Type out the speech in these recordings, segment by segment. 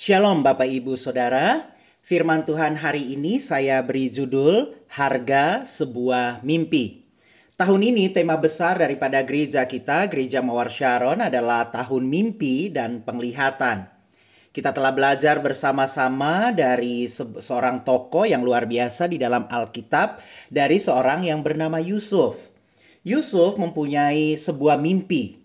Shalom Bapak Ibu Saudara. Firman Tuhan hari ini saya beri judul Harga Sebuah Mimpi. Tahun ini tema besar daripada gereja kita, Gereja Mawar Sharon adalah Tahun Mimpi dan Penglihatan. Kita telah belajar bersama-sama dari se seorang tokoh yang luar biasa di dalam Alkitab, dari seorang yang bernama Yusuf. Yusuf mempunyai sebuah mimpi.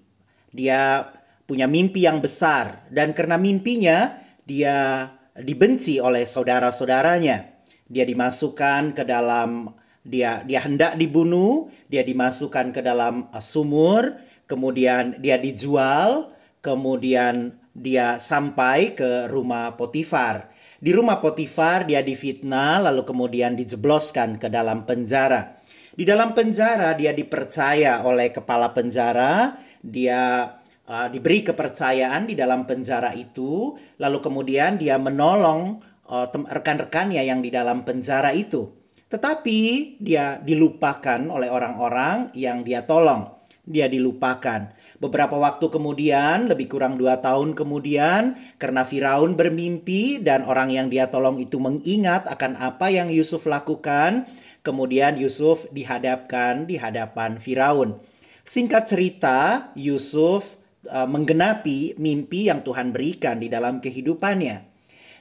Dia punya mimpi yang besar dan karena mimpinya dia dibenci oleh saudara-saudaranya. Dia dimasukkan ke dalam dia dia hendak dibunuh, dia dimasukkan ke dalam sumur, kemudian dia dijual, kemudian dia sampai ke rumah Potifar. Di rumah Potifar dia difitnah lalu kemudian dijebloskan ke dalam penjara. Di dalam penjara dia dipercaya oleh kepala penjara, dia uh, diberi kepercayaan di dalam penjara itu, lalu kemudian dia menolong uh, rekan-rekannya yang di dalam penjara itu. Tetapi dia dilupakan oleh orang-orang yang dia tolong. Dia dilupakan. Beberapa waktu kemudian, lebih kurang dua tahun kemudian, karena Firaun bermimpi dan orang yang dia tolong itu mengingat akan apa yang Yusuf lakukan, kemudian Yusuf dihadapkan di hadapan Firaun. Singkat cerita, Yusuf uh, menggenapi mimpi yang Tuhan berikan di dalam kehidupannya.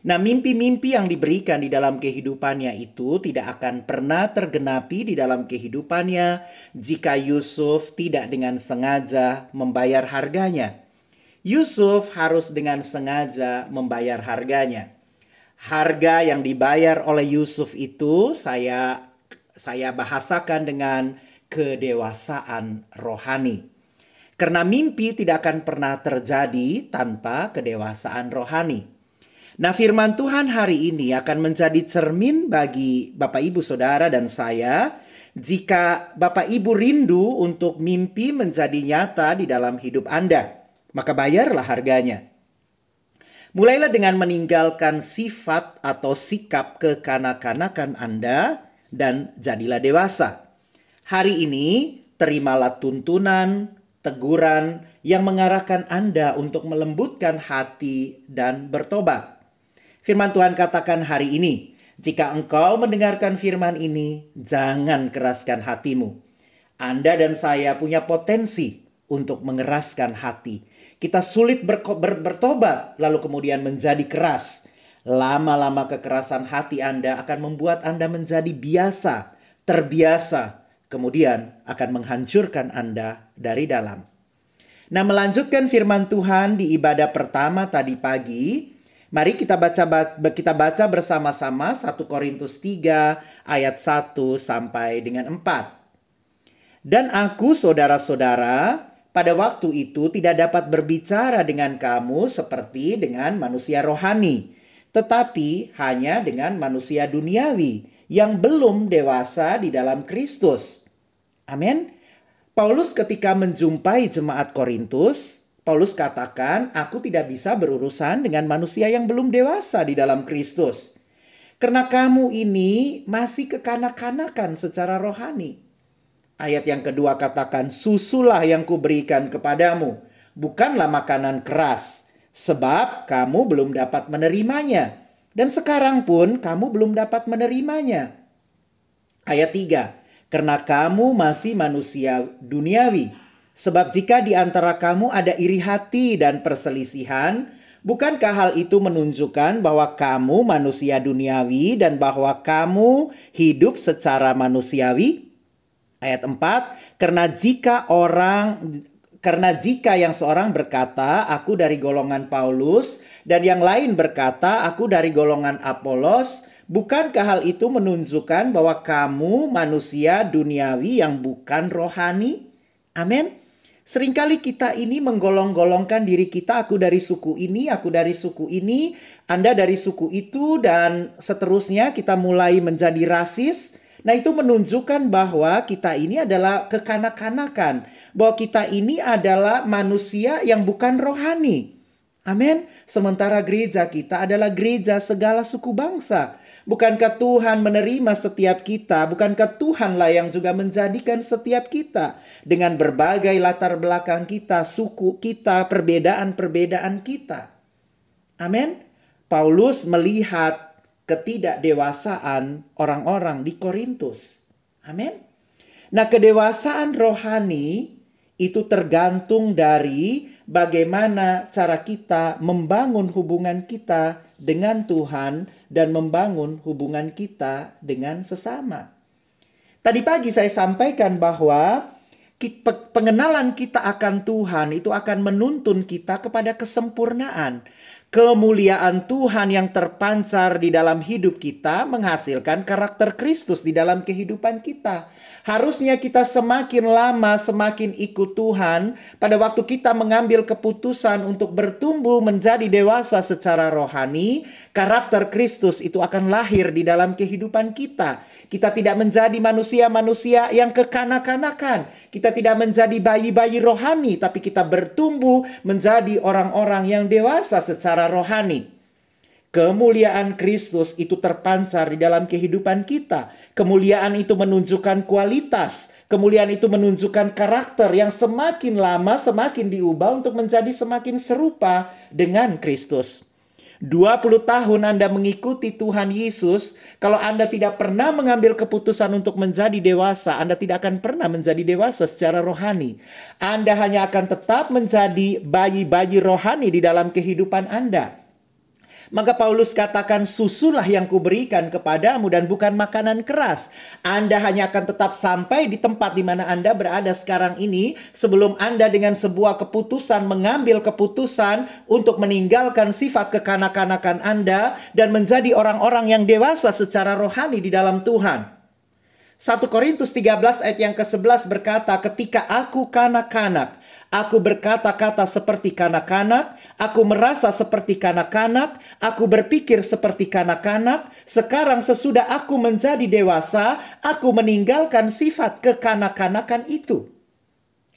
Nah, mimpi-mimpi yang diberikan di dalam kehidupannya itu tidak akan pernah tergenapi di dalam kehidupannya jika Yusuf tidak dengan sengaja membayar harganya. Yusuf harus dengan sengaja membayar harganya. Harga yang dibayar oleh Yusuf itu saya saya bahasakan dengan kedewasaan rohani. Karena mimpi tidak akan pernah terjadi tanpa kedewasaan rohani. Nah, firman Tuhan hari ini akan menjadi cermin bagi Bapak Ibu Saudara dan saya jika Bapak Ibu rindu untuk mimpi menjadi nyata di dalam hidup Anda, maka bayarlah harganya. Mulailah dengan meninggalkan sifat atau sikap kekanak-kanakan Anda dan jadilah dewasa. Hari ini terimalah tuntunan, teguran yang mengarahkan Anda untuk melembutkan hati dan bertobat. Firman Tuhan katakan hari ini, jika engkau mendengarkan firman ini, jangan keraskan hatimu. Anda dan saya punya potensi untuk mengeraskan hati. Kita sulit ber ber bertobat, lalu kemudian menjadi keras. Lama-lama kekerasan hati Anda akan membuat Anda menjadi biasa, terbiasa, kemudian akan menghancurkan Anda dari dalam. Nah, melanjutkan firman Tuhan di ibadah pertama tadi pagi, Mari kita baca kita baca bersama-sama 1 Korintus 3 ayat 1 sampai dengan 4. Dan aku saudara-saudara pada waktu itu tidak dapat berbicara dengan kamu seperti dengan manusia rohani, tetapi hanya dengan manusia duniawi yang belum dewasa di dalam Kristus. Amin. Paulus ketika menjumpai jemaat Korintus, Paulus katakan, "Aku tidak bisa berurusan dengan manusia yang belum dewasa di dalam Kristus." Karena kamu ini masih kekanak-kanakan secara rohani. Ayat yang kedua katakan, "Susulah yang kuberikan kepadamu, bukanlah makanan keras, sebab kamu belum dapat menerimanya, dan sekarang pun kamu belum dapat menerimanya." Ayat 3, "Karena kamu masih manusia duniawi, Sebab jika di antara kamu ada iri hati dan perselisihan, bukankah hal itu menunjukkan bahwa kamu manusia duniawi dan bahwa kamu hidup secara manusiawi? Ayat 4, karena jika orang karena jika yang seorang berkata, aku dari golongan Paulus, dan yang lain berkata, aku dari golongan Apolos, bukankah hal itu menunjukkan bahwa kamu manusia duniawi yang bukan rohani? Amin. Seringkali kita ini menggolong-golongkan diri kita, aku dari suku ini, aku dari suku ini, Anda dari suku itu, dan seterusnya kita mulai menjadi rasis. Nah itu menunjukkan bahwa kita ini adalah kekanak-kanakan. Bahwa kita ini adalah manusia yang bukan rohani. Amin. Sementara gereja kita adalah gereja segala suku bangsa. Bukankah Tuhan menerima setiap kita? Bukankah Tuhanlah yang juga menjadikan setiap kita dengan berbagai latar belakang kita, suku kita, perbedaan-perbedaan kita? Amin. Paulus melihat ketidakdewasaan orang-orang di Korintus. Amin. Nah, kedewasaan rohani itu tergantung dari bagaimana cara kita membangun hubungan kita dengan Tuhan dan membangun hubungan kita dengan sesama. Tadi pagi saya sampaikan bahwa pengenalan kita akan Tuhan itu akan menuntun kita kepada kesempurnaan. Kemuliaan Tuhan yang terpancar di dalam hidup kita menghasilkan karakter Kristus di dalam kehidupan kita. Harusnya kita semakin lama semakin ikut Tuhan pada waktu kita mengambil keputusan untuk bertumbuh menjadi dewasa secara rohani, karakter Kristus itu akan lahir di dalam kehidupan kita. Kita tidak menjadi manusia-manusia yang kekanak-kanakan. Kita tidak menjadi bayi-bayi rohani, tapi kita bertumbuh menjadi orang-orang yang dewasa secara rohani. Kemuliaan Kristus itu terpancar di dalam kehidupan kita. Kemuliaan itu menunjukkan kualitas. Kemuliaan itu menunjukkan karakter yang semakin lama semakin diubah untuk menjadi semakin serupa dengan Kristus. 20 tahun Anda mengikuti Tuhan Yesus, kalau Anda tidak pernah mengambil keputusan untuk menjadi dewasa, Anda tidak akan pernah menjadi dewasa secara rohani. Anda hanya akan tetap menjadi bayi-bayi rohani di dalam kehidupan Anda. Maka Paulus katakan susulah yang kuberikan kepadamu dan bukan makanan keras. Anda hanya akan tetap sampai di tempat di mana Anda berada sekarang ini sebelum Anda dengan sebuah keputusan mengambil keputusan untuk meninggalkan sifat kekanak-kanakan Anda dan menjadi orang-orang yang dewasa secara rohani di dalam Tuhan. 1 Korintus 13 ayat yang ke-11 berkata, "Ketika aku kanak-kanak, Aku berkata-kata seperti kanak-kanak, aku merasa seperti kanak-kanak, aku berpikir seperti kanak-kanak. Sekarang sesudah aku menjadi dewasa, aku meninggalkan sifat kekanak-kanakan itu.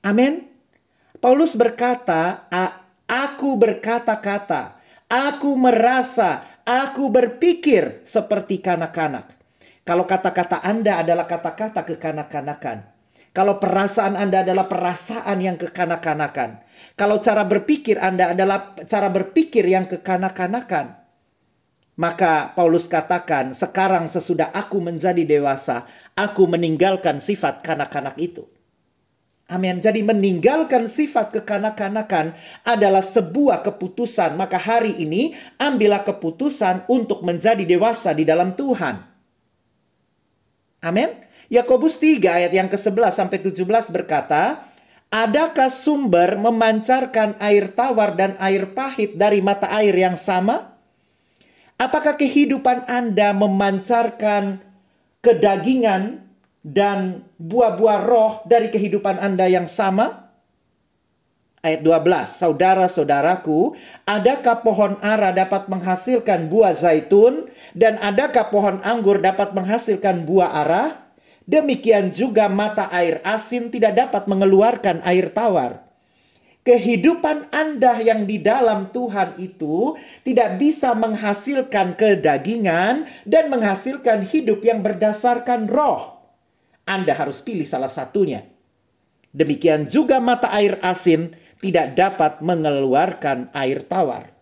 Amin. Paulus berkata, aku berkata-kata, aku merasa, aku berpikir seperti kanak-kanak. Kalau kata-kata Anda adalah kata-kata kekanak-kanakan, kalau perasaan Anda adalah perasaan yang kekanak-kanakan. Kalau cara berpikir Anda adalah cara berpikir yang kekanak-kanakan. Maka Paulus katakan, sekarang sesudah aku menjadi dewasa, aku meninggalkan sifat kanak-kanak itu. Amin. Jadi meninggalkan sifat kekanak-kanakan adalah sebuah keputusan. Maka hari ini ambillah keputusan untuk menjadi dewasa di dalam Tuhan. Amin. Yakobus 3 ayat yang ke-11 sampai 17 berkata, Adakah sumber memancarkan air tawar dan air pahit dari mata air yang sama? Apakah kehidupan Anda memancarkan kedagingan dan buah-buah roh dari kehidupan Anda yang sama? Ayat 12, Saudara-saudaraku, adakah pohon ara dapat menghasilkan buah zaitun dan adakah pohon anggur dapat menghasilkan buah arah? Demikian juga mata air asin tidak dapat mengeluarkan air tawar. Kehidupan Anda yang di dalam Tuhan itu tidak bisa menghasilkan kedagingan dan menghasilkan hidup yang berdasarkan roh. Anda harus pilih salah satunya. Demikian juga mata air asin tidak dapat mengeluarkan air tawar.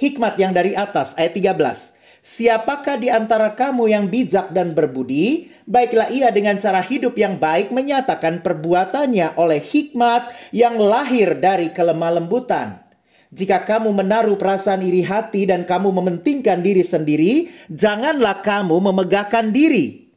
Hikmat yang dari atas ayat 13. Siapakah di antara kamu yang bijak dan berbudi? Baiklah ia dengan cara hidup yang baik menyatakan perbuatannya oleh hikmat yang lahir dari kelemah lembutan. Jika kamu menaruh perasaan iri hati dan kamu mementingkan diri sendiri, janganlah kamu memegahkan diri.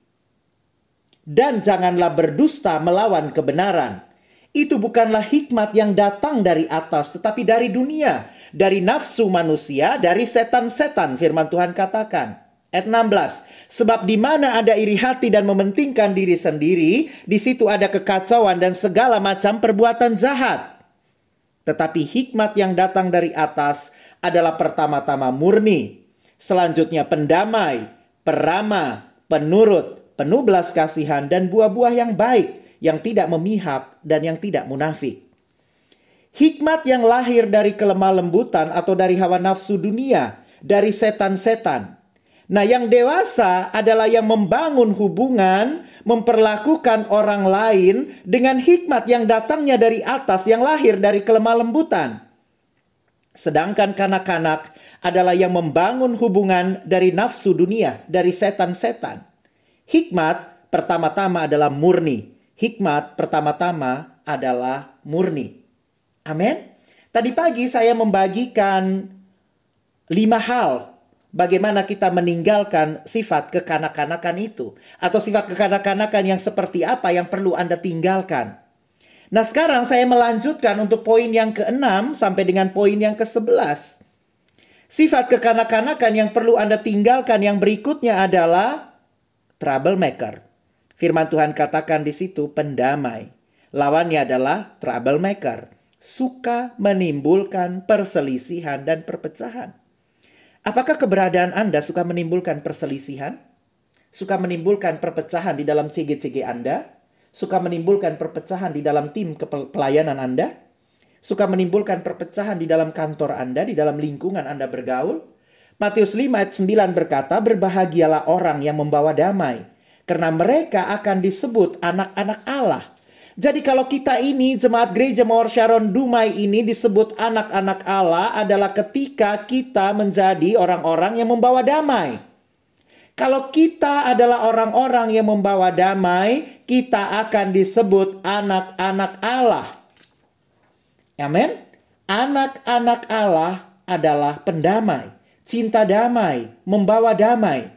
Dan janganlah berdusta melawan kebenaran. Itu bukanlah hikmat yang datang dari atas, tetapi dari dunia dari nafsu manusia, dari setan-setan firman Tuhan katakan. Ayat 16. Sebab di mana ada iri hati dan mementingkan diri sendiri, di situ ada kekacauan dan segala macam perbuatan jahat. Tetapi hikmat yang datang dari atas adalah pertama-tama murni, selanjutnya pendamai, peramah, penurut, penuh belas kasihan dan buah-buah yang baik, yang tidak memihak dan yang tidak munafik. Hikmat yang lahir dari kelemah lembutan atau dari hawa nafsu dunia, dari setan-setan. Nah, yang dewasa adalah yang membangun hubungan, memperlakukan orang lain dengan hikmat yang datangnya dari atas, yang lahir dari kelemah lembutan. Sedangkan kanak-kanak adalah yang membangun hubungan dari nafsu dunia, dari setan-setan. Hikmat pertama-tama adalah murni. Hikmat pertama-tama adalah murni. Amin. Tadi pagi saya membagikan lima hal bagaimana kita meninggalkan sifat kekanak-kanakan itu. Atau sifat kekanak-kanakan yang seperti apa yang perlu Anda tinggalkan. Nah sekarang saya melanjutkan untuk poin yang ke-6 sampai dengan poin yang ke-11. Sifat kekanak-kanakan yang perlu Anda tinggalkan yang berikutnya adalah troublemaker. Firman Tuhan katakan di situ pendamai. Lawannya adalah troublemaker. Suka menimbulkan perselisihan dan perpecahan. Apakah keberadaan Anda suka menimbulkan perselisihan? Suka menimbulkan perpecahan di dalam CG-CG Anda? Suka menimbulkan perpecahan di dalam tim pelayanan Anda? suka menimbulkan perpecahan di dalam kantor Anda, di dalam lingkungan Anda bergaul. Matius 5 ayat 9 berkata, Berbahagialah orang yang membawa damai, karena mereka akan disebut anak-anak Allah. Jadi kalau kita ini jemaat gereja Mawar Sharon Dumai ini disebut anak-anak Allah adalah ketika kita menjadi orang-orang yang membawa damai. Kalau kita adalah orang-orang yang membawa damai, kita akan disebut anak-anak Allah. Amin. Anak-anak Allah adalah pendamai, cinta damai, membawa damai.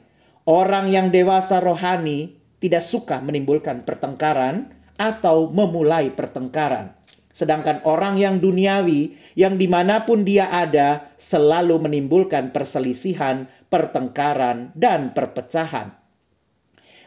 Orang yang dewasa rohani tidak suka menimbulkan pertengkaran atau memulai pertengkaran. Sedangkan orang yang duniawi, yang di mana pun dia ada, selalu menimbulkan perselisihan, pertengkaran, dan perpecahan.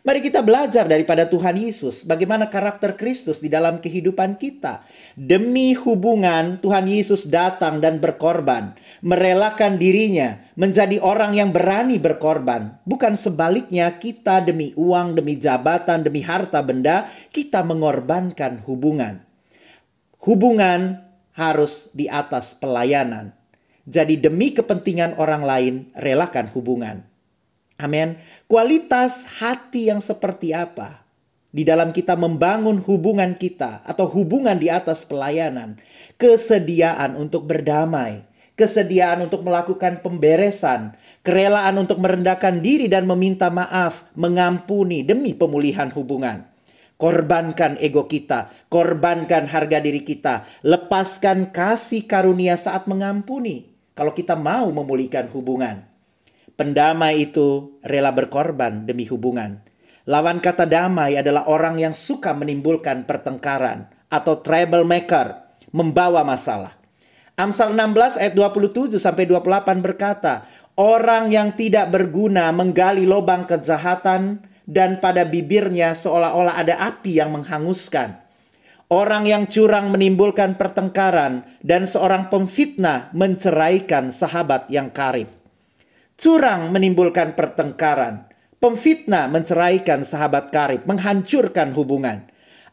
Mari kita belajar daripada Tuhan Yesus, bagaimana karakter Kristus di dalam kehidupan kita. Demi hubungan, Tuhan Yesus datang dan berkorban, merelakan dirinya menjadi orang yang berani berkorban. Bukan sebaliknya, kita demi uang, demi jabatan, demi harta benda, kita mengorbankan hubungan. Hubungan harus di atas pelayanan. Jadi, demi kepentingan orang lain, relakan hubungan. Amin. Kualitas hati yang seperti apa? Di dalam kita membangun hubungan kita atau hubungan di atas pelayanan, kesediaan untuk berdamai, kesediaan untuk melakukan pemberesan, kerelaan untuk merendahkan diri dan meminta maaf, mengampuni demi pemulihan hubungan. Korbankan ego kita, korbankan harga diri kita, lepaskan kasih karunia saat mengampuni. Kalau kita mau memulihkan hubungan, Pendamai itu rela berkorban demi hubungan. Lawan kata damai adalah orang yang suka menimbulkan pertengkaran atau troublemaker, membawa masalah. Amsal 16 ayat 27 sampai 28 berkata, Orang yang tidak berguna menggali lubang kejahatan dan pada bibirnya seolah-olah ada api yang menghanguskan. Orang yang curang menimbulkan pertengkaran dan seorang pemfitnah menceraikan sahabat yang karib. Curang menimbulkan pertengkaran. Pemfitnah menceraikan sahabat karib, menghancurkan hubungan.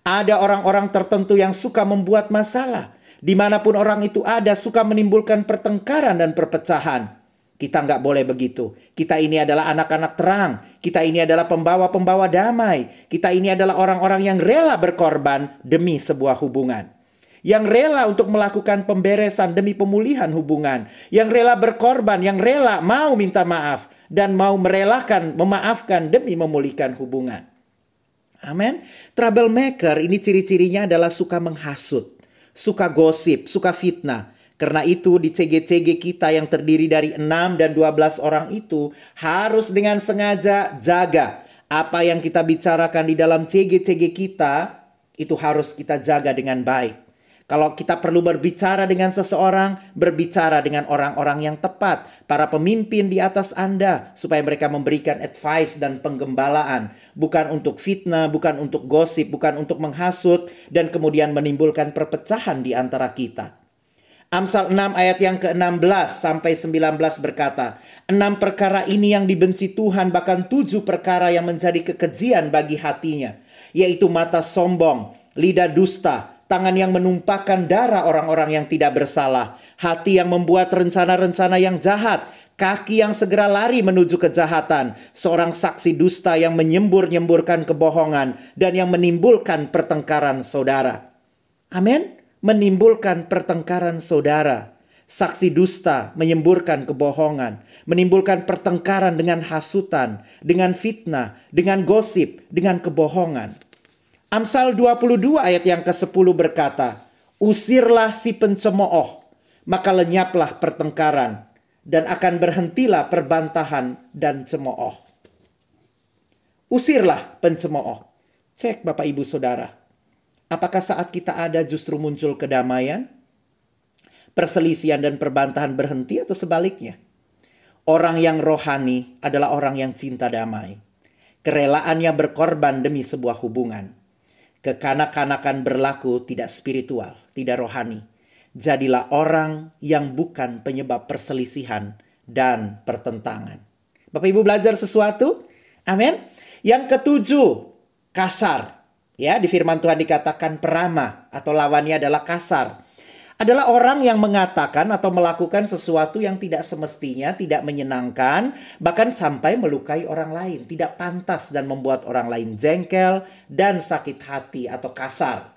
Ada orang-orang tertentu yang suka membuat masalah. Di mana pun orang itu ada, suka menimbulkan pertengkaran dan perpecahan. Kita nggak boleh begitu. Kita ini adalah anak-anak terang. Kita ini adalah pembawa-pembawa damai. Kita ini adalah orang-orang yang rela berkorban demi sebuah hubungan yang rela untuk melakukan pemberesan demi pemulihan hubungan, yang rela berkorban, yang rela mau minta maaf dan mau merelakan memaafkan demi memulihkan hubungan. Amin. Troublemaker ini ciri-cirinya adalah suka menghasut, suka gosip, suka fitnah. Karena itu di CG-CG kita yang terdiri dari 6 dan 12 orang itu harus dengan sengaja jaga apa yang kita bicarakan di dalam CG-CG kita itu harus kita jaga dengan baik. Kalau kita perlu berbicara dengan seseorang, berbicara dengan orang-orang yang tepat, para pemimpin di atas Anda, supaya mereka memberikan advice dan penggembalaan, bukan untuk fitnah, bukan untuk gosip, bukan untuk menghasut, dan kemudian menimbulkan perpecahan di antara kita. Amsal 6 ayat yang ke-16 sampai 19 berkata, Enam perkara ini yang dibenci Tuhan, bahkan tujuh perkara yang menjadi kekejian bagi hatinya, yaitu mata sombong, lidah dusta, tangan yang menumpahkan darah orang-orang yang tidak bersalah, hati yang membuat rencana-rencana yang jahat, kaki yang segera lari menuju kejahatan, seorang saksi dusta yang menyembur-nyemburkan kebohongan, dan yang menimbulkan pertengkaran saudara. Amin. Menimbulkan pertengkaran saudara. saksi dusta, menyemburkan kebohongan, menimbulkan pertengkaran dengan hasutan, dengan fitnah, dengan gosip, dengan kebohongan. Amsal 22 ayat yang ke-10 berkata, Usirlah si pencemooh, maka lenyaplah pertengkaran, dan akan berhentilah perbantahan dan cemooh. Usirlah pencemooh. Cek Bapak Ibu Saudara. Apakah saat kita ada justru muncul kedamaian? perselisihan dan perbantahan berhenti atau sebaliknya? Orang yang rohani adalah orang yang cinta damai. Kerelaannya berkorban demi sebuah hubungan. Kekanak-kanakan berlaku tidak spiritual, tidak rohani. Jadilah orang yang bukan penyebab perselisihan dan pertentangan. Bapak Ibu belajar sesuatu? Amin. Yang ketujuh, kasar. Ya, di firman Tuhan dikatakan perama atau lawannya adalah kasar adalah orang yang mengatakan atau melakukan sesuatu yang tidak semestinya, tidak menyenangkan, bahkan sampai melukai orang lain, tidak pantas dan membuat orang lain jengkel dan sakit hati atau kasar.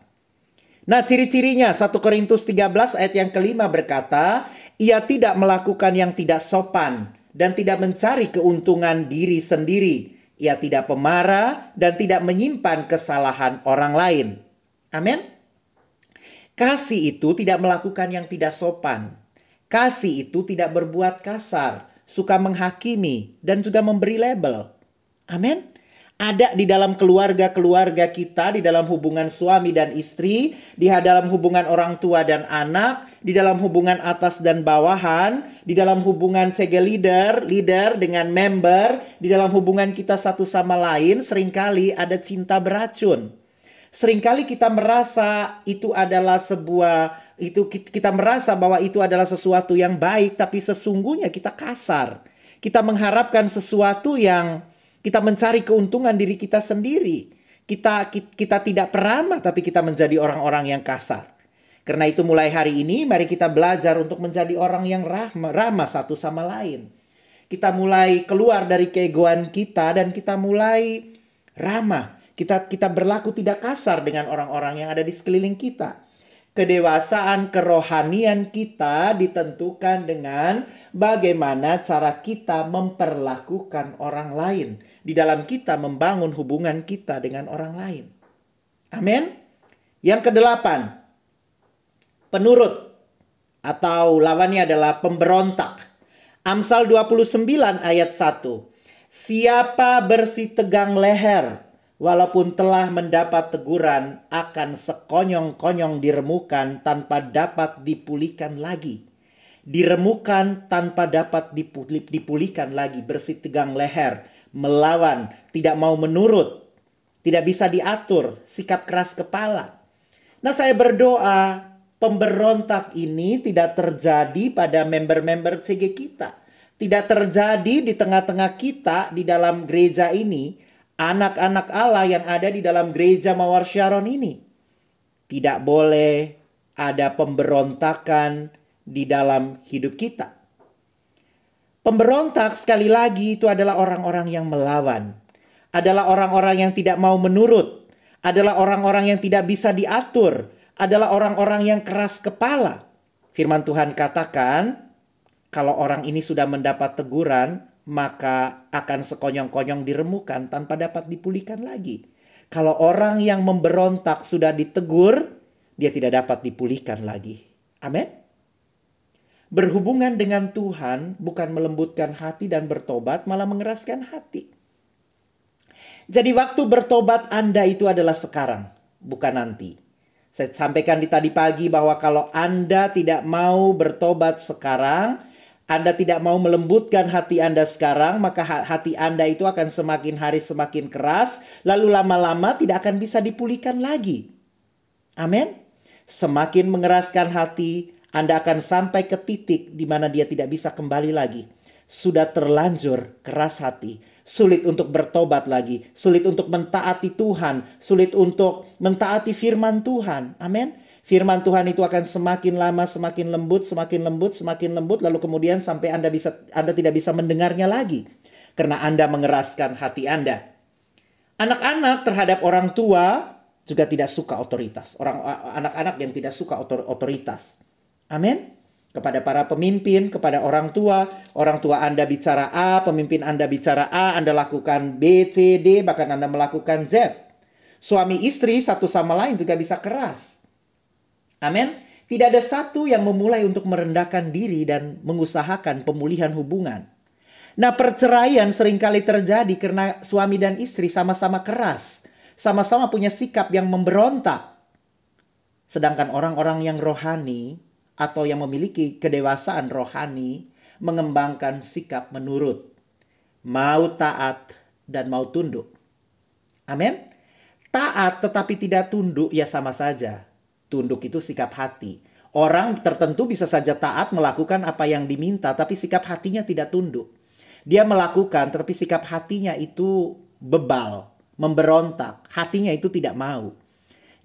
Nah, ciri-cirinya 1 Korintus 13 ayat yang kelima berkata, ia tidak melakukan yang tidak sopan dan tidak mencari keuntungan diri sendiri. Ia tidak pemarah dan tidak menyimpan kesalahan orang lain. Amin. Kasih itu tidak melakukan yang tidak sopan. Kasih itu tidak berbuat kasar, suka menghakimi, dan juga memberi label. Amin. Ada di dalam keluarga-keluarga kita, di dalam hubungan suami dan istri, di dalam hubungan orang tua dan anak, di dalam hubungan atas dan bawahan, di dalam hubungan CG leader, leader dengan member, di dalam hubungan kita satu sama lain, sering kali ada cinta beracun Seringkali kita merasa itu adalah sebuah itu kita merasa bahwa itu adalah sesuatu yang baik tapi sesungguhnya kita kasar. Kita mengharapkan sesuatu yang kita mencari keuntungan diri kita sendiri. Kita kita tidak peramah tapi kita menjadi orang-orang yang kasar. Karena itu mulai hari ini mari kita belajar untuk menjadi orang yang ramah, ramah satu sama lain. Kita mulai keluar dari keegoan kita dan kita mulai ramah kita kita berlaku tidak kasar dengan orang-orang yang ada di sekeliling kita. Kedewasaan kerohanian kita ditentukan dengan bagaimana cara kita memperlakukan orang lain di dalam kita membangun hubungan kita dengan orang lain. Amin. Yang kedelapan, penurut atau lawannya adalah pemberontak. Amsal 29 ayat 1. Siapa bersih tegang leher walaupun telah mendapat teguran akan sekonyong-konyong diremukan tanpa dapat dipulihkan lagi. Diremukan tanpa dapat dipulihkan lagi, bersih tegang leher, melawan, tidak mau menurut, tidak bisa diatur, sikap keras kepala. Nah saya berdoa pemberontak ini tidak terjadi pada member-member CG kita. Tidak terjadi di tengah-tengah kita di dalam gereja ini anak-anak Allah yang ada di dalam gereja Mawar Sharon ini. Tidak boleh ada pemberontakan di dalam hidup kita. Pemberontak sekali lagi itu adalah orang-orang yang melawan. Adalah orang-orang yang tidak mau menurut. Adalah orang-orang yang tidak bisa diatur. Adalah orang-orang yang keras kepala. Firman Tuhan katakan, kalau orang ini sudah mendapat teguran, maka akan sekonyong-konyong diremukan tanpa dapat dipulihkan lagi. Kalau orang yang memberontak sudah ditegur, dia tidak dapat dipulihkan lagi. Amin. Berhubungan dengan Tuhan bukan melembutkan hati dan bertobat, malah mengeraskan hati. Jadi waktu bertobat Anda itu adalah sekarang, bukan nanti. Saya sampaikan di tadi pagi bahwa kalau Anda tidak mau bertobat sekarang, anda tidak mau melembutkan hati Anda sekarang, maka hati Anda itu akan semakin hari semakin keras, lalu lama-lama tidak akan bisa dipulihkan lagi. Amin. Semakin mengeraskan hati, Anda akan sampai ke titik di mana dia tidak bisa kembali lagi. Sudah terlanjur keras hati, sulit untuk bertobat lagi, sulit untuk mentaati Tuhan, sulit untuk mentaati firman Tuhan. Amin firman Tuhan itu akan semakin lama semakin lembut, semakin lembut, semakin lembut lalu kemudian sampai Anda bisa Anda tidak bisa mendengarnya lagi karena Anda mengeraskan hati Anda. Anak-anak terhadap orang tua juga tidak suka otoritas. Orang anak-anak yang tidak suka otor, otoritas. Amin. kepada para pemimpin, kepada orang tua. Orang tua Anda bicara A, pemimpin Anda bicara A, Anda lakukan B, C, D, bahkan Anda melakukan Z. Suami istri satu sama lain juga bisa keras. Amin. Tidak ada satu yang memulai untuk merendahkan diri dan mengusahakan pemulihan hubungan. Nah, perceraian sering kali terjadi karena suami dan istri sama-sama keras, sama-sama punya sikap yang memberontak. Sedangkan orang-orang yang rohani atau yang memiliki kedewasaan rohani mengembangkan sikap menurut, mau taat dan mau tunduk. Amin. Taat tetapi tidak tunduk ya sama saja. Tunduk itu sikap hati. Orang tertentu bisa saja taat melakukan apa yang diminta tapi sikap hatinya tidak tunduk. Dia melakukan tetapi sikap hatinya itu bebal, memberontak. Hatinya itu tidak mau.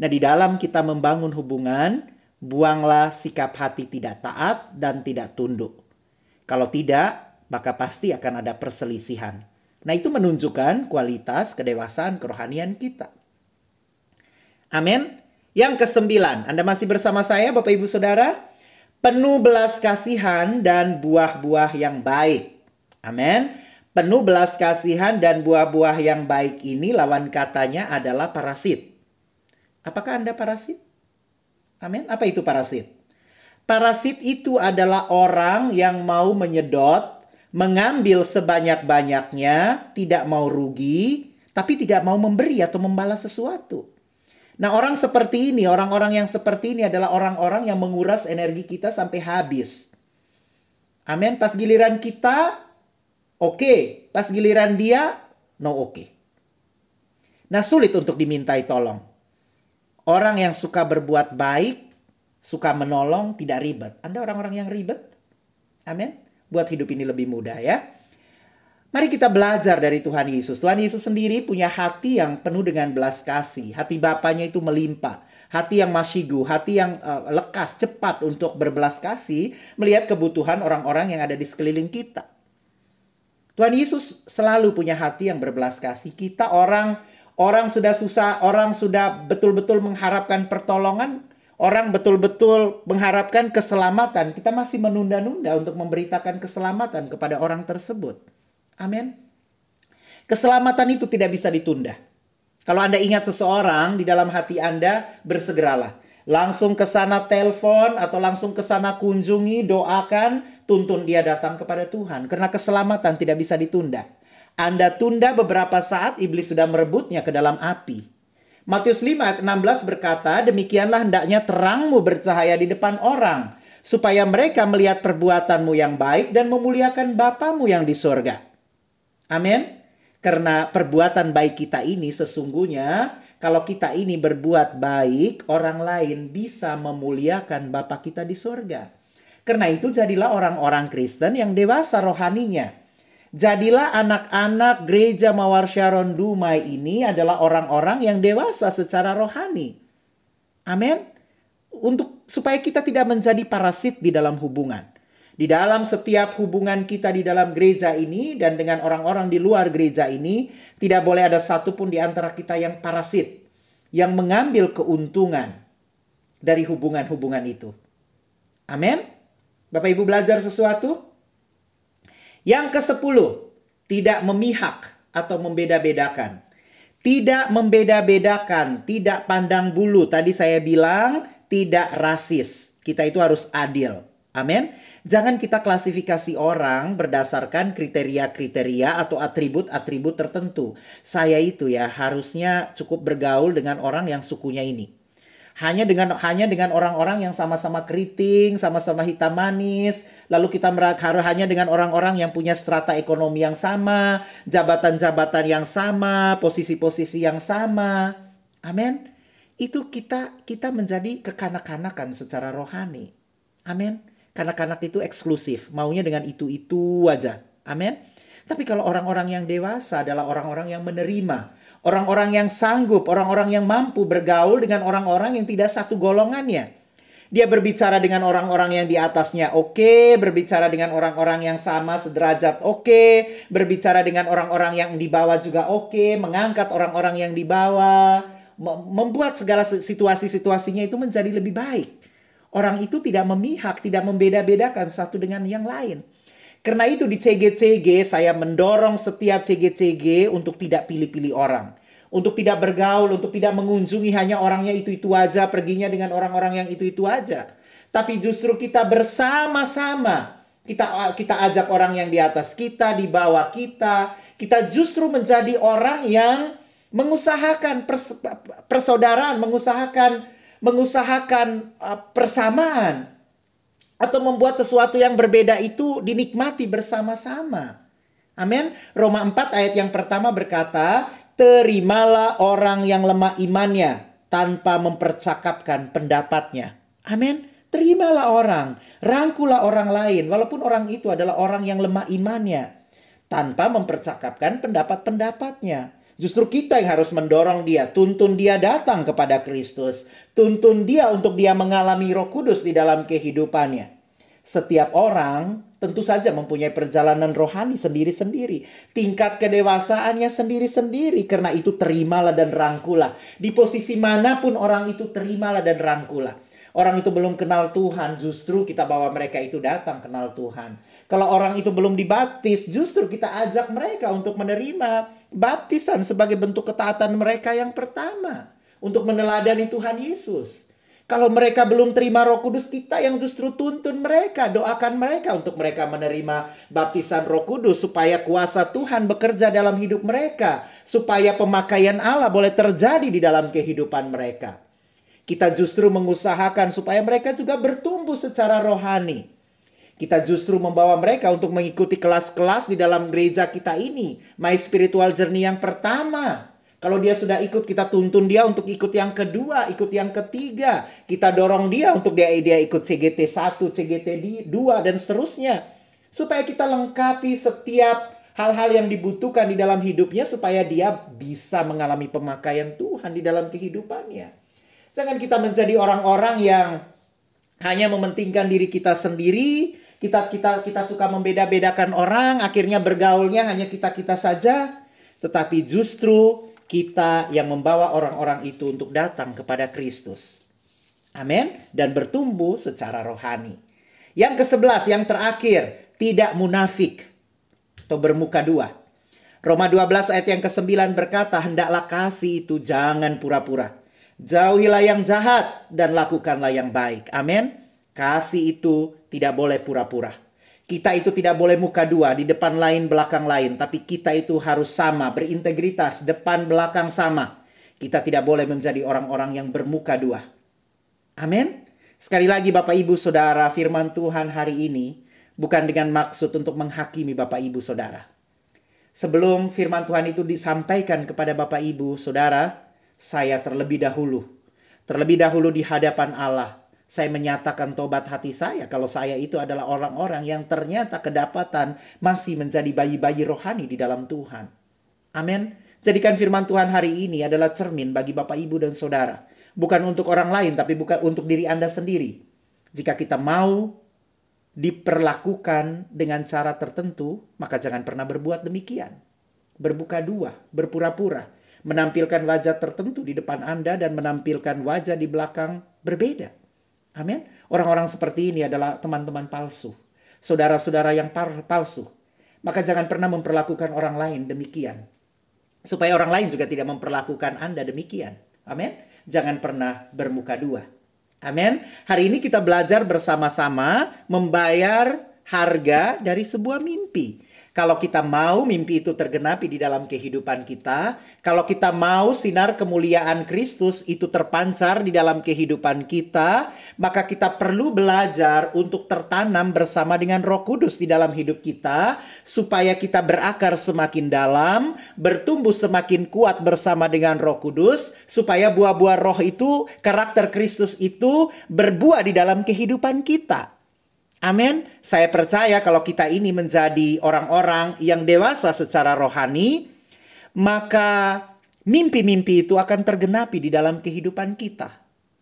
Nah, di dalam kita membangun hubungan, buanglah sikap hati tidak taat dan tidak tunduk. Kalau tidak, maka pasti akan ada perselisihan. Nah, itu menunjukkan kualitas kedewasaan kerohanian kita. Amin. Yang kesembilan, Anda masih bersama saya Bapak Ibu Saudara? Penuh belas kasihan dan buah-buah yang baik. Amin. Penuh belas kasihan dan buah-buah yang baik ini lawan katanya adalah parasit. Apakah Anda parasit? Amin. Apa itu parasit? Parasit itu adalah orang yang mau menyedot, mengambil sebanyak-banyaknya, tidak mau rugi, tapi tidak mau memberi atau membalas sesuatu. Nah, orang seperti ini, orang-orang yang seperti ini adalah orang-orang yang menguras energi kita sampai habis. Amin. Pas giliran kita, oke. Okay. Pas giliran dia, no oke. Okay. Nah, sulit untuk dimintai tolong. Orang yang suka berbuat baik, suka menolong, tidak ribet. Anda orang-orang yang ribet? Amin. Buat hidup ini lebih mudah ya. Mari kita belajar dari Tuhan Yesus. Tuhan Yesus sendiri punya hati yang penuh dengan belas kasih. Hati Bapaknya itu melimpah. Hati yang masyigu, hati yang uh, lekas, cepat untuk berbelas kasih. Melihat kebutuhan orang-orang yang ada di sekeliling kita. Tuhan Yesus selalu punya hati yang berbelas kasih. Kita orang orang sudah susah, orang sudah betul-betul mengharapkan pertolongan, orang betul-betul mengharapkan keselamatan. Kita masih menunda-nunda untuk memberitakan keselamatan kepada orang tersebut. Amin. Keselamatan itu tidak bisa ditunda. Kalau Anda ingat seseorang di dalam hati Anda, bersegeralah. Langsung ke sana telepon atau langsung ke sana kunjungi, doakan, tuntun dia datang kepada Tuhan. Karena keselamatan tidak bisa ditunda. Anda tunda beberapa saat, iblis sudah merebutnya ke dalam api. Matius 5 ayat 16 berkata, Demikianlah hendaknya terangmu bercahaya di depan orang, supaya mereka melihat perbuatanmu yang baik dan memuliakan Bapamu yang di sorga. Amin. Karena perbuatan baik kita ini sesungguhnya kalau kita ini berbuat baik, orang lain bisa memuliakan Bapa kita di sorga. Karena itu jadilah orang-orang Kristen yang dewasa rohaninya. Jadilah anak-anak gereja Mawar Sharon Dumai ini adalah orang-orang yang dewasa secara rohani. Amin. Untuk supaya kita tidak menjadi parasit di dalam hubungan. Di dalam setiap hubungan kita di dalam gereja ini dan dengan orang-orang di luar gereja ini, tidak boleh ada satupun di antara kita yang parasit, yang mengambil keuntungan dari hubungan-hubungan itu. Amin. Bapak Ibu belajar sesuatu? Yang ke-10, tidak memihak atau membeda-bedakan. Tidak membeda-bedakan, tidak pandang bulu. Tadi saya bilang tidak rasis. Kita itu harus adil. Amin. Jangan kita klasifikasi orang berdasarkan kriteria-kriteria atau atribut-atribut tertentu. Saya itu ya harusnya cukup bergaul dengan orang yang sukunya ini. Hanya dengan hanya dengan orang-orang yang sama-sama keriting, sama-sama hitam manis, lalu kita harus hanya dengan orang-orang yang punya strata ekonomi yang sama, jabatan-jabatan yang sama, posisi-posisi yang sama. Amin. Itu kita kita menjadi kekanak-kanakan secara rohani. Amin. Kanak-kanak itu eksklusif, maunya dengan itu-itu aja. Amin. Tapi kalau orang-orang yang dewasa adalah orang-orang yang menerima, orang-orang yang sanggup, orang-orang yang mampu bergaul dengan orang-orang yang tidak satu golongannya. Dia berbicara dengan orang-orang yang di atasnya oke, okay, berbicara dengan orang-orang yang sama sederajat oke, okay, berbicara dengan orang-orang yang di bawah juga oke, okay, mengangkat orang-orang yang di bawah, membuat segala situasi-situasinya itu menjadi lebih baik. Orang itu tidak memihak, tidak membeda-bedakan satu dengan yang lain. Karena itu di CGCG saya mendorong setiap CGCG untuk tidak pilih-pilih orang. Untuk tidak bergaul, untuk tidak mengunjungi hanya orangnya itu-itu aja, perginya dengan orang-orang yang itu-itu aja. Tapi justru kita bersama-sama, kita kita ajak orang yang di atas kita, di bawah kita, kita justru menjadi orang yang mengusahakan pers persaudaraan, mengusahakan mengusahakan uh, persamaan atau membuat sesuatu yang berbeda itu dinikmati bersama-sama. Amin. Roma 4 ayat yang pertama berkata, "Terimalah orang yang lemah imannya tanpa mempercakapkan pendapatnya." Amin. Terimalah orang, rangkulah orang lain walaupun orang itu adalah orang yang lemah imannya tanpa mempercakapkan pendapat-pendapatnya. Justru kita yang harus mendorong dia, tuntun dia datang kepada Kristus, tuntun dia untuk dia mengalami Roh Kudus di dalam kehidupannya. Setiap orang tentu saja mempunyai perjalanan rohani sendiri-sendiri, tingkat kedewasaannya sendiri-sendiri. Karena itu terimalah dan rangkulah. Di posisi mana pun orang itu terimalah dan rangkulah. Orang itu belum kenal Tuhan, justru kita bawa mereka itu datang kenal Tuhan. Kalau orang itu belum dibaptis, justru kita ajak mereka untuk menerima baptisan sebagai bentuk ketaatan mereka yang pertama untuk meneladani Tuhan Yesus. Kalau mereka belum terima Roh Kudus, kita yang justru tuntun mereka, doakan mereka untuk mereka menerima baptisan Roh Kudus supaya kuasa Tuhan bekerja dalam hidup mereka, supaya pemakaian Allah boleh terjadi di dalam kehidupan mereka. Kita justru mengusahakan supaya mereka juga bertumbuh secara rohani kita justru membawa mereka untuk mengikuti kelas-kelas di dalam gereja kita ini. My Spiritual Journey yang pertama. Kalau dia sudah ikut, kita tuntun dia untuk ikut yang kedua, ikut yang ketiga. Kita dorong dia untuk dia dia ikut CGT 1, CGT 2, dan seterusnya. Supaya kita lengkapi setiap hal-hal yang dibutuhkan di dalam hidupnya supaya dia bisa mengalami pemakaian Tuhan di dalam kehidupannya. Jangan kita menjadi orang-orang yang hanya mementingkan diri kita sendiri, kita kita kita suka membeda-bedakan orang, akhirnya bergaulnya hanya kita-kita saja, tetapi justru kita yang membawa orang-orang itu untuk datang kepada Kristus. Amin dan bertumbuh secara rohani. Yang ke-11 yang terakhir, tidak munafik atau bermuka dua. Roma 12 ayat yang ke-9 berkata, "Hendaklah kasih itu jangan pura-pura. Jauhilah yang jahat dan lakukanlah yang baik." Amin. Kasih itu tidak boleh pura-pura. Kita itu tidak boleh muka dua, di depan lain, belakang lain. Tapi kita itu harus sama, berintegritas, depan, belakang sama. Kita tidak boleh menjadi orang-orang yang bermuka dua. Amin. Sekali lagi Bapak Ibu Saudara, firman Tuhan hari ini bukan dengan maksud untuk menghakimi Bapak Ibu Saudara. Sebelum firman Tuhan itu disampaikan kepada Bapak Ibu Saudara, saya terlebih dahulu, terlebih dahulu di hadapan Allah, saya menyatakan tobat hati saya kalau saya itu adalah orang-orang yang ternyata kedapatan masih menjadi bayi-bayi rohani di dalam Tuhan. Amin. Jadikan firman Tuhan hari ini adalah cermin bagi Bapak Ibu dan Saudara. Bukan untuk orang lain tapi bukan untuk diri Anda sendiri. Jika kita mau diperlakukan dengan cara tertentu, maka jangan pernah berbuat demikian. Berbuka dua, berpura-pura, menampilkan wajah tertentu di depan Anda dan menampilkan wajah di belakang berbeda. Amin. Orang-orang seperti ini adalah teman-teman palsu. Saudara-saudara yang palsu. Maka jangan pernah memperlakukan orang lain demikian. Supaya orang lain juga tidak memperlakukan Anda demikian. Amin. Jangan pernah bermuka dua. Amin. Hari ini kita belajar bersama-sama membayar harga dari sebuah mimpi. Kalau kita mau mimpi itu tergenapi di dalam kehidupan kita, kalau kita mau sinar kemuliaan Kristus itu terpancar di dalam kehidupan kita, maka kita perlu belajar untuk tertanam bersama dengan Roh Kudus di dalam hidup kita, supaya kita berakar semakin dalam, bertumbuh semakin kuat bersama dengan Roh Kudus, supaya buah-buah Roh itu, karakter Kristus itu berbuah di dalam kehidupan kita. Amin. Saya percaya kalau kita ini menjadi orang-orang yang dewasa secara rohani, maka mimpi-mimpi itu akan tergenapi di dalam kehidupan kita.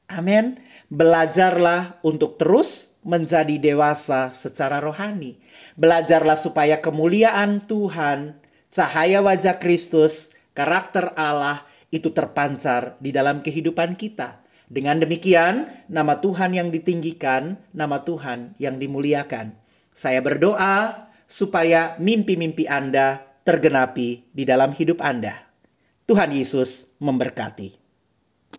Amin. Belajarlah untuk terus menjadi dewasa secara rohani. Belajarlah supaya kemuliaan Tuhan, cahaya wajah Kristus, karakter Allah itu terpancar di dalam kehidupan kita. Dengan demikian, nama Tuhan yang ditinggikan, nama Tuhan yang dimuliakan. Saya berdoa supaya mimpi-mimpi Anda tergenapi di dalam hidup Anda. Tuhan Yesus memberkati.